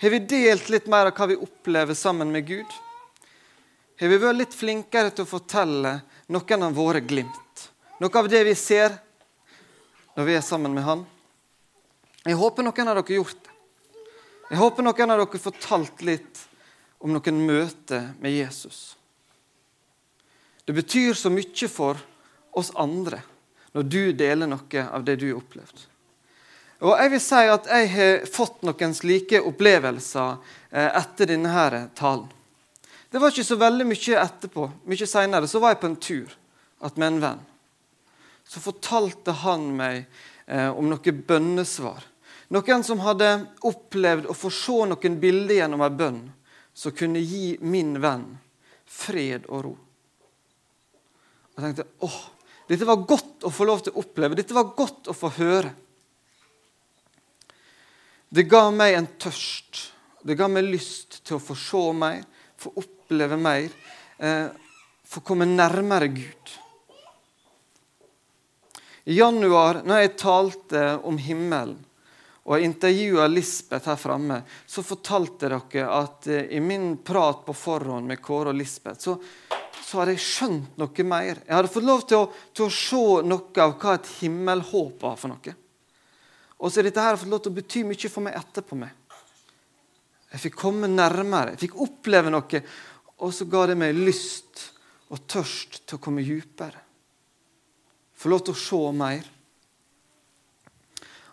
Har vi delt litt mer av hva vi opplever sammen med Gud? Har vi vært litt flinkere til å fortelle noen av våre glimt? Noe av det vi ser når vi er sammen med Han? Jeg håper noen av dere har gjort det. Jeg håper noen av dere har fortalt litt om noen møter med Jesus. Det betyr så mye for oss andre når du deler noe av det du har opplevd. Og Jeg vil si at jeg har fått noen slike opplevelser eh, etter denne talen. Det var ikke så veldig mye etterpå. Mye seinere var jeg på en tur med en venn. Så fortalte han meg eh, om noe bønnesvar. Noen som hadde opplevd å få se noen bilder gjennom ei bønn som kunne gi min venn fred og ro. Jeg tenkte åh, dette var godt å få lov til å oppleve. Dette var godt å få høre. Det ga meg en tørst. Det ga meg lyst til å få se mer, få oppleve mer, eh, få komme nærmere Gud. I januar, når jeg talte om himmelen og jeg intervjua Lisbeth her framme, så fortalte dere at eh, i min prat på forhånd med Kåre og Lisbeth, så, så hadde jeg skjønt noe mer. Jeg hadde fått lov til å, til å se noe av hva et himmelhåp var for noe. Og så er dette her fått lov til å bety mye for meg etterpå. meg. Jeg fikk komme nærmere, jeg fikk oppleve noe, og så ga det meg lyst og tørst til å komme dypere. Få lov til å se mer.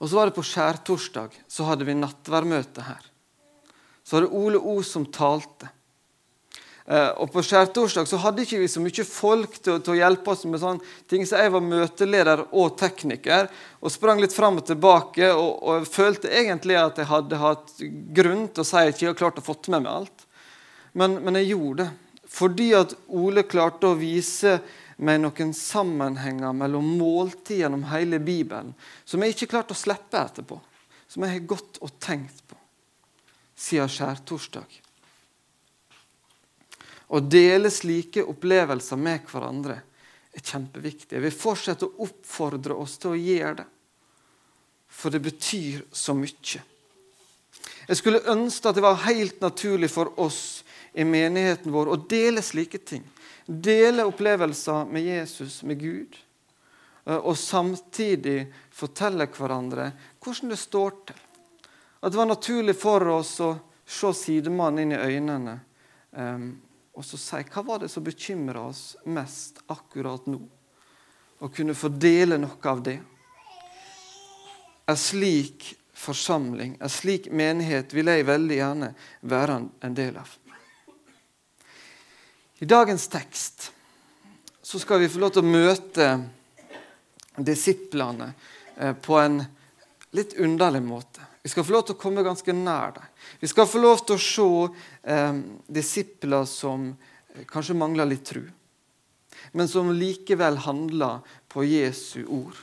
Og så var det på skjærtorsdag, så hadde vi nattværmøte her. Så var det Ole O som talte. Eh, og På skjærtorsdag så hadde ikke vi så mye folk til, til, å hjelpe oss med sånne ting, så jeg var møteleder og tekniker og sprang litt fram og tilbake. Og, og følte egentlig at jeg hadde hatt grunn til å si at jeg ikke hadde klart å få med meg alt. Men, men, jeg gjorde det fordi at Ole klarte å vise meg noen sammenhenger mellom måltid gjennom hele Bibelen som jeg ikke klarte å slippe etterpå. Som jeg har gått og tenkt på siden skjærtorsdag. Å dele slike opplevelser med hverandre er kjempeviktig. Jeg vil fortsette å oppfordre oss til å gjøre det, for det betyr så mye. Jeg skulle ønske at det var helt naturlig for oss i menigheten vår å dele slike ting. Dele opplevelser med Jesus, med Gud, eh, og samtidig fortelle hverandre hvordan det står til. At det var naturlig for oss å se sidemannen inn i øynene um, og så si hva var det som bekymra oss mest akkurat nå? Og kunne fordele noe av det. En slik forsamling, en slik menighet, vil jeg veldig gjerne være en del av. I dagens tekst så skal vi få lov til å møte disiplene eh, på en litt underlig måte. Vi skal få lov til å komme ganske nær dem. Vi skal få lov til å se eh, disipler som eh, kanskje mangler litt tru, men som likevel handler på Jesu ord.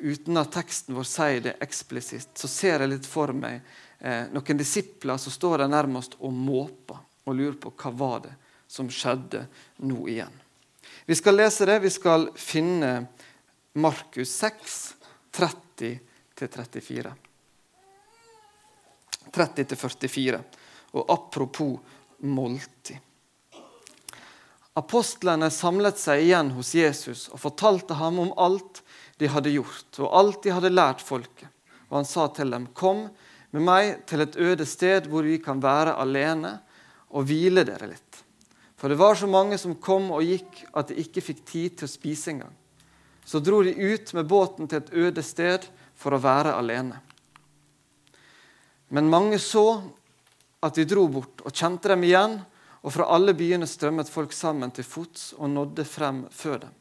Uten at teksten vår sier det eksplisitt, så ser jeg litt for meg eh, noen disipler som står der nærmest og måper og lurer på hva var det som skjedde nå igjen. Vi skal lese det. Vi skal finne Markus 6, 30-34. 30-44. Og apropos måltid. Apostlene samlet seg igjen hos Jesus og fortalte ham om alt de hadde gjort, og alt de hadde lært folket. Og han sa til dem, 'Kom med meg til et øde sted hvor vi kan være alene og hvile dere litt.' For det var så mange som kom og gikk at de ikke fikk tid til å spise engang. Så dro de ut med båten til et øde sted for å være alene. Men mange så at de dro bort og kjente dem igjen, og fra alle byene strømmet folk sammen til fots og nådde frem før dem.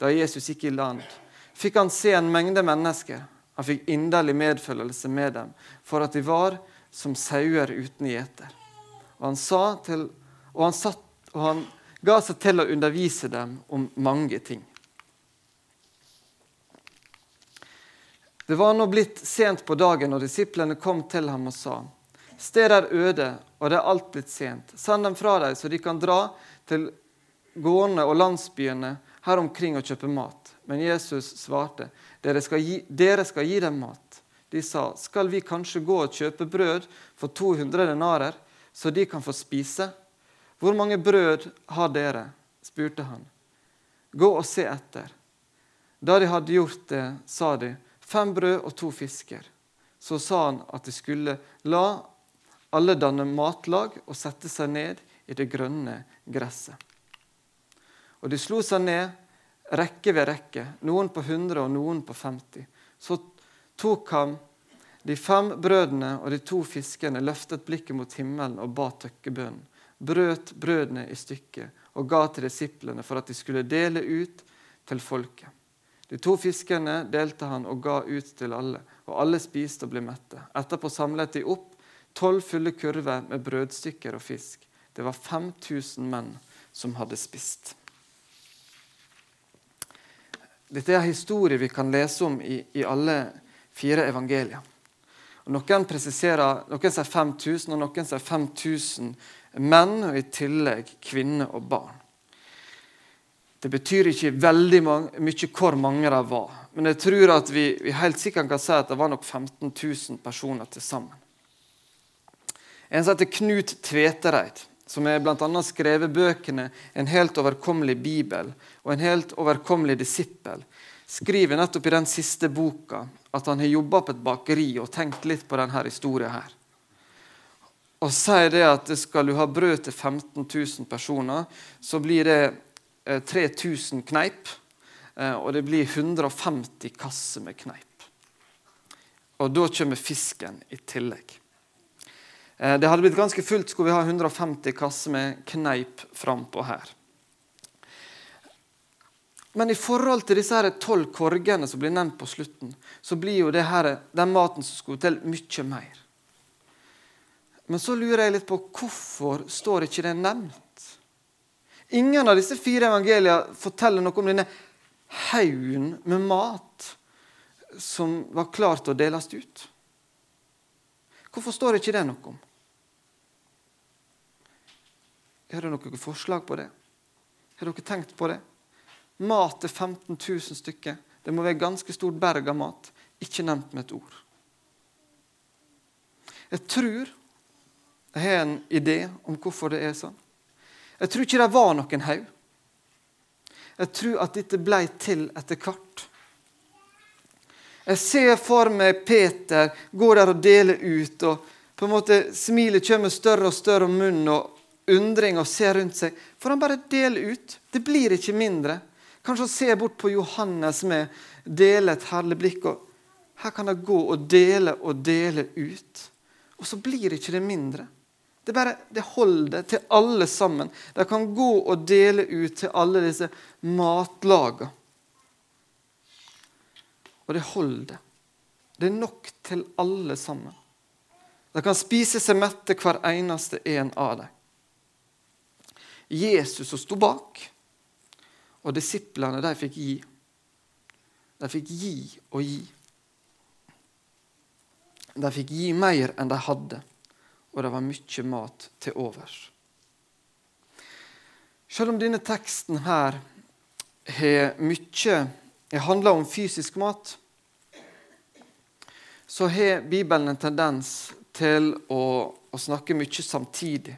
Da Jesus gikk i land, fikk han se en mengde mennesker. Han fikk inderlig medfølelse med dem, for at de var som sauer uten gjeter. Og han, til, og, han satt, og han ga seg til å undervise dem om mange ting. Det var nå blitt sent på dagen, og disiplene kom til ham og sa:" Stedet er øde, og det er alt blitt sent. Send dem fra deg, så de kan dra til gårdene og landsbyene her omkring og kjøpe mat. Men Jesus svarte, dere skal gi, dere skal gi dem mat. De sa, 'Skal vi kanskje gå og kjøpe brød for 200 denarer, så de kan få spise?' 'Hvor mange brød har dere?' spurte han. 'Gå og se etter.' Da de hadde gjort det, sa de, 'Fem brød og to fisker.' Så sa han at de skulle la alle danne matlag og sette seg ned i det grønne gresset. Og de slo seg ned, rekke ved rekke, noen på 100 og noen på 50. Så tok han de fem brødene og de to fiskene, løftet blikket mot himmelen og ba tøkkebønnen. Brøt brødene i stykker og ga til disiplene for at de skulle dele ut til folket. De to fiskene delte han og ga ut til alle, og alle spiste og ble mette. Etterpå samlet de opp tolv fulle kurver med brødstykker og fisk. Det var 5000 menn som hadde spist. Dette er en historie vi kan lese om i, i alle fire evangelier. Og noen noen sier 5000, og noen sier 5000 menn, og i tillegg kvinner og barn. Det betyr ikke veldig mye hvor mange det var, men jeg tror at vi, vi helt sikkert kan si at det var nok 15 000 personer til sammen. En som heter Knut Tvetereid, som har bl.a. skrevet bøkene 'En helt overkommelig bibel' og 'En helt overkommelig disippel', skriver nettopp i den siste boka at han har jobba på et bakeri og tenkt litt på denne historien. her. Og sier det at skal du ha brød til 15 000 personer, så blir det 3000 eh, kneip. Eh, og det blir 150 kasser med kneip. Og da kommer fisken i tillegg. Eh, det hadde blitt ganske fullt skulle vi ha 150 kasser med kneip frampå her. Men i forhold til disse tolv korgene som blir nevnt på slutten, så blir jo det her, den maten som skulle til, mye mer. Men så lurer jeg litt på hvorfor står ikke det nevnt? Ingen av disse fire evangeliene forteller noe om denne haugen med mat som var klar til å deles ut. Hvorfor står ikke det noe om? Har dere noen forslag på det? Har dere tenkt på det? Mat til 15 000 stykker. Det må være ganske stort berg av mat. Ikke nevnt med et ord. Jeg tror jeg har en idé om hvorfor det er sånn. Jeg tror ikke det var noen haug. Jeg tror at dette ble til etter hvert. Jeg ser for meg Peter går der og deler ut, og på en måte smilet kommer større og større om munnen, og undring og ser rundt seg, For han bare deler ut. Det blir ikke mindre. Kanskje han ser bort på Johannes med dele et herlig blikk. og Her kan det gå og dele og dele ut. Og så blir ikke det mindre. Det bare, det holder til alle sammen. De kan gå og dele ut til alle disse matlagene. Og det holder. Det er nok til alle sammen. De kan spise seg mette, hver eneste en av dem. Jesus som sto bak, og disiplene de fikk gi. De fikk gi og gi. De fikk gi mer enn de hadde, og det var mye mat til overs. Selv om denne teksten her har mye handler om fysisk mat, så har Bibelen en tendens til å, å snakke mye samtidig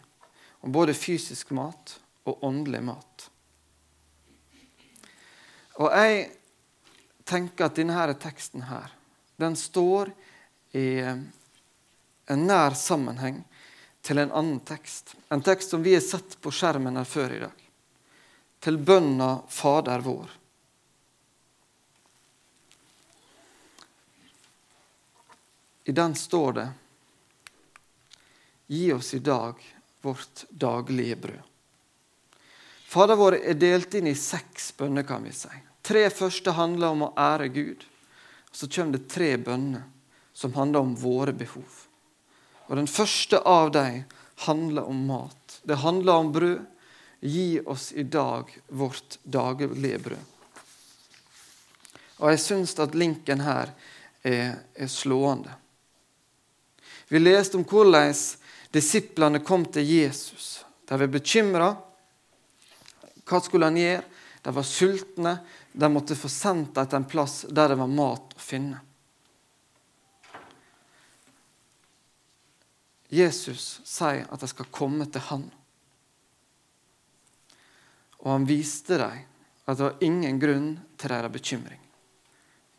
om både fysisk mat og åndelig mat. Og jeg tenker at denne teksten her, den står i en nær sammenheng til en annen tekst. En tekst som vi har sett på skjermen her før i dag. Til bønna Fader vår. I den står det Gi oss i dag vårt daglige brød. Fader vår er delt inn i seks bønner, kan vi si. Tre første handler om å ære Gud. Så kommer det tre bønner som handler om våre behov. Og Den første av dem handler om mat. Det handler om brød. Gi oss i dag vårt daglige brød. Og jeg syns at linken her er, er slående. Vi leste om hvordan disiplene kom til Jesus. De var bekymra hva skulle han gjøre? De var sultne. De måtte få sendt dem til en plass der det var mat å finne. Jesus sier at de skal komme til han. Og han viste dem at det var ingen grunn til deres bekymring.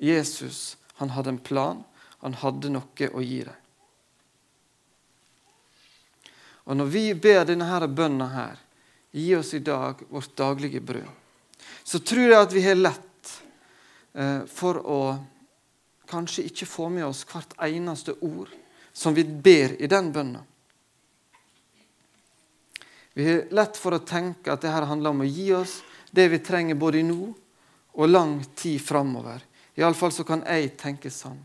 Jesus han hadde en plan, han hadde noe å gi dem. Og Når vi ber denne her bønnen her, gi oss i dag vårt daglige brød, så tror jeg at vi har lett eh, for å kanskje ikke få med oss hvert eneste ord som vi ber i den bønnen. Vi har lett for å tenke at dette handler om å gi oss det vi trenger både nå og lang tid framover. Iallfall så kan jeg tenke sånn.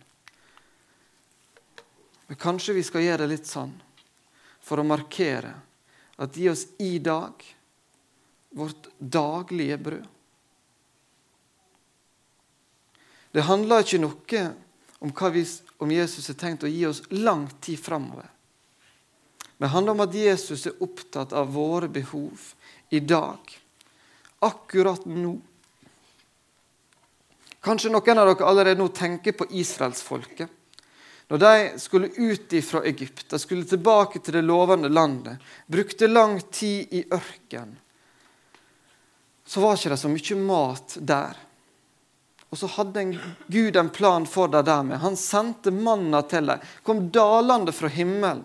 Men kanskje vi skal gjøre det litt sånn for å markere at gi oss i dag vårt daglige brød. Det handler ikke noe om hva vi, om Jesus har tenkt å gi oss lang tid framover. Men det handler om at Jesus er opptatt av våre behov i dag, akkurat nå. Kanskje noen av dere allerede nå tenker på israelsfolket. Når de skulle ut fra Egypt, de skulle tilbake til det lovende landet, brukte lang tid i ørken, så var ikke det så mye mat der. Og så hadde en, Gud en plan for dem der med. Han sendte manna til dem. Kom dalende fra himmelen.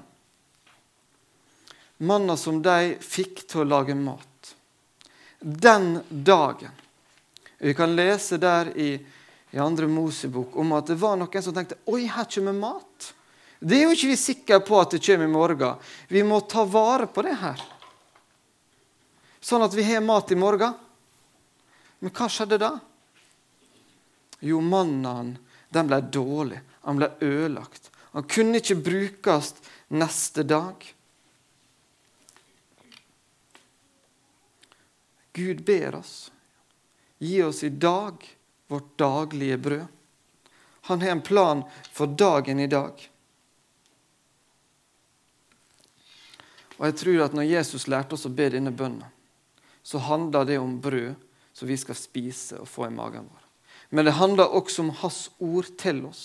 Manna som de fikk til å lage mat. Den dagen. Vi kan lese der i i andre Mosebok om at det var noen som tenkte oi, her kommer mat. Det er jo ikke vi sikre på at det kommer i morgen. Vi må ta vare på det her. Sånn at vi har mat i morgen. Men hva skjedde da? Jo, mannen den ble dårlig. Han ble ødelagt. Han kunne ikke brukes neste dag. Gud ber oss. Gi oss i dag vårt daglige brød. Han har en plan for dagen i dag. Og jeg tror at Når Jesus lærte oss å be denne bønnen, så handler det om brød som vi skal spise og få i magen vår. Men det handler også om Hans ord til oss.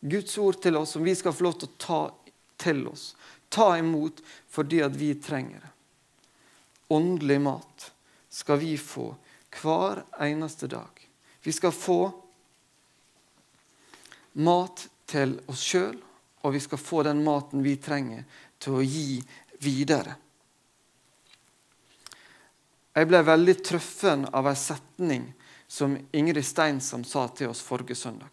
Guds ord til oss som vi skal få lov til å ta til oss. Ta imot fordi at vi trenger det. Åndelig mat skal vi få hver eneste dag. Vi skal få mat til oss sjøl, og vi skal få den maten vi trenger til å gi videre. Jeg ble veldig truffen av en setning som Ingrid Steinsam sa til oss forrige søndag.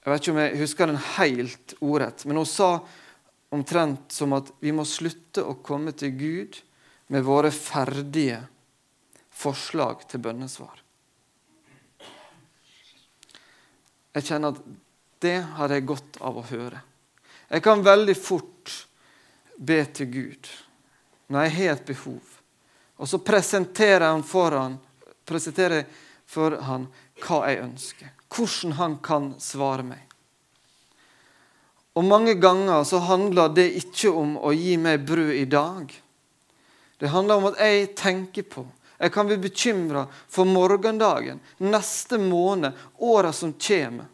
Jeg vet ikke om jeg husker den helt ordrett, men hun sa omtrent som at vi må slutte å komme til Gud med våre ferdige forslag til bønnesvar. Jeg kjenner at det har jeg godt av å høre. Jeg kan veldig fort be til Gud når jeg har et behov. Og så presenterer jeg foran, presenterer presenterer for han hva jeg ønsker. Hvordan han kan svare meg. Og Mange ganger så handler det ikke om å gi meg brød i dag. Det handler om at jeg tenker på jeg kan bli bekymra for morgendagen, neste måned, åra som kommer.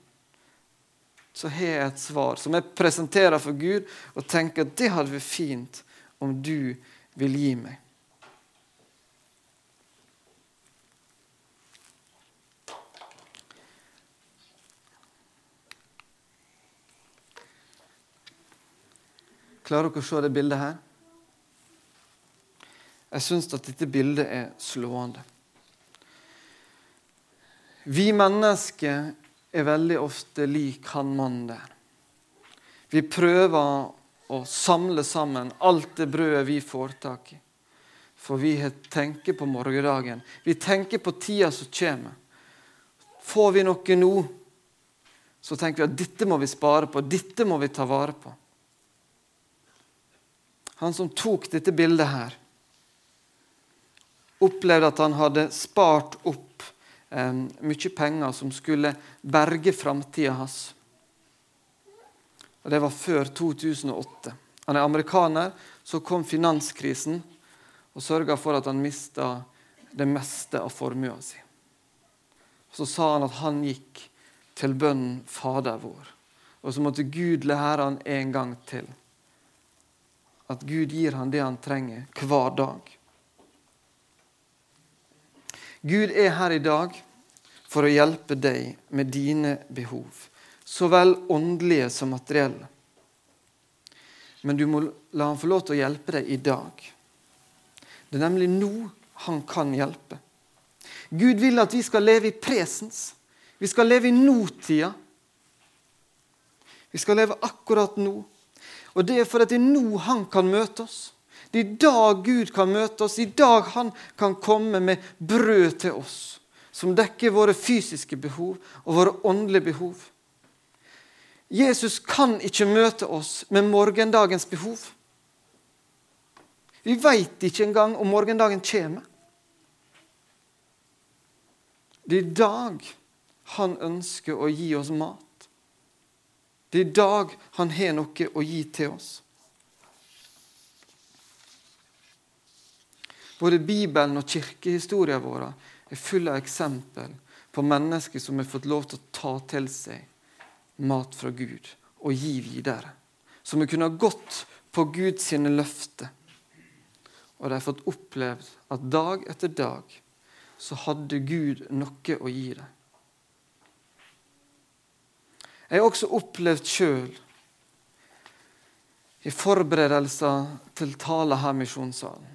Så har jeg et svar som jeg presenterer for Gud og tenker at det hadde vært fint om du vil gi meg. Klarer dere å se det bildet her? Jeg syns at dette bildet er slående. Vi mennesker er veldig ofte lik han mannen der. Vi prøver å samle sammen alt det brødet vi får tak i. For vi tenker på morgendagen. Vi tenker på tida som kommer. Får vi noe nå, så tenker vi at dette må vi spare på, dette må vi ta vare på. Han som tok dette bildet her, opplevde at han hadde spart opp eh, mye penger som skulle berge framtida hans. Og Det var før 2008. Han er amerikaner. Så kom finanskrisen og sørga for at han mista det meste av formua si. Så sa han at han gikk til bønnen Fader vår. Og så måtte Gud lære han en gang til. At Gud gir han det han trenger hver dag. Gud er her i dag for å hjelpe deg med dine behov, så vel åndelige som materielle. Men du må la han få lov til å hjelpe deg i dag. Det er nemlig nå han kan hjelpe. Gud vil at vi skal leve i presens. Vi skal leve i nåtida. Vi skal leve akkurat nå. Og det er fordi det er nå han kan møte oss. Det er i dag Gud kan møte oss, i dag han kan komme med brød til oss, som dekker våre fysiske behov og våre åndelige behov. Jesus kan ikke møte oss med morgendagens behov. Vi veit ikke engang om morgendagen kommer. Det er i dag han ønsker å gi oss mat. Det er i dag han har noe å gi til oss. Både Bibelen og kirkehistorien vår er full av eksempel på mennesker som har fått lov til å ta til seg mat fra Gud og gi videre. Som har kunnet gått på Guds løfter. Og de har fått opplevd at dag etter dag så hadde Gud noe å gi dem. Jeg har også opplevd sjøl i forberedelser til tale her i Misjonssalen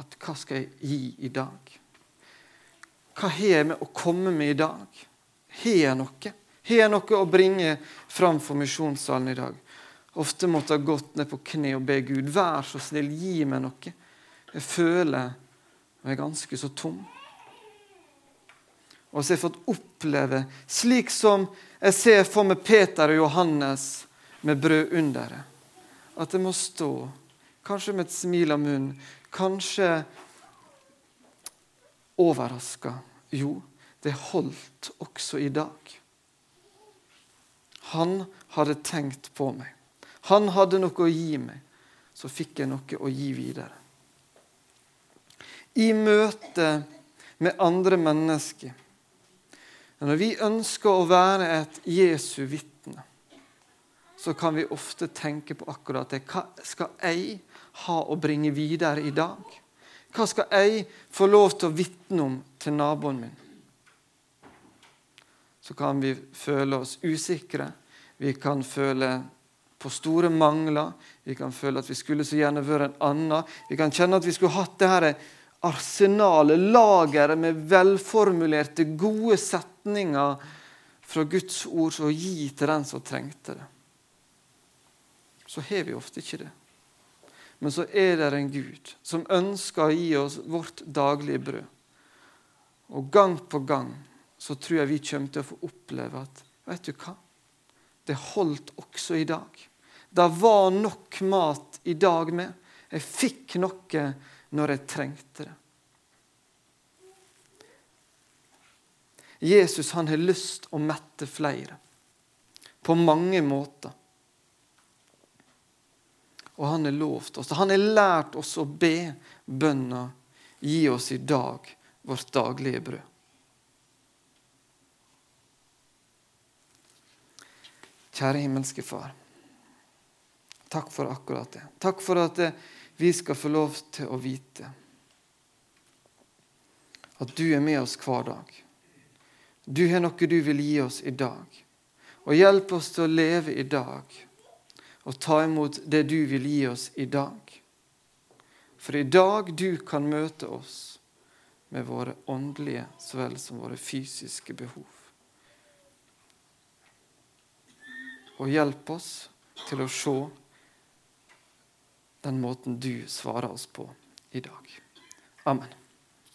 at hva skal jeg gi i dag? Hva har jeg med å komme med i dag? Har jeg noe? Har jeg noe å bringe fram for misjonssalen i dag? Ofte måtte jeg gått ned på kne og be Gud, vær så snill, gi meg noe. Jeg føler er ganske så tom. Og så har jeg fått oppleve, slik som jeg ser for meg Peter og Johannes med brød under det, at jeg må stå, kanskje med et smil av munnen, kanskje overraska. Jo, det holdt også i dag. Han hadde tenkt på meg. Han hadde noe å gi meg. Så fikk jeg noe å gi videre. I møte med andre mennesker Når vi ønsker å være et Jesu vitne, så kan vi ofte tenke på akkurat det. Hva skal jeg ha å bringe videre i dag? Hva skal jeg få lov til å vitne om til naboen min? Så kan vi føle oss usikre. Vi kan føle på store mangler. Vi kan føle at vi skulle så gjerne vært en annen. Vi kan kjenne at vi skulle hatt det her arsenalet, lageret med velformulerte, gode setninger fra Guds ord å gi til den som trengte det. Så har vi ofte ikke det. Men så er det en Gud som ønsker å gi oss vårt daglige brød. Og gang på gang så tror jeg vi kommer til å få oppleve at vet du hva? Det holdt også i dag. Det var nok mat i dag med. Jeg fikk noe når jeg trengte det. Jesus han har lyst å mette flere på mange måter. Og han har lovt oss. Han har lært oss å be bønna gi oss i dag vårt daglige brød. Kjære himmelske Far. Takk for akkurat det. Takk for at vi skal få lov til å vite at du er med oss hver dag. Du har noe du vil gi oss i dag. Og hjelp oss til å leve i dag og ta imot det du vil gi oss i dag. For i dag du kan møte oss med våre åndelige så vel som våre fysiske behov. Og hjelp oss til å se den måten du svarer oss på i dag. Amen.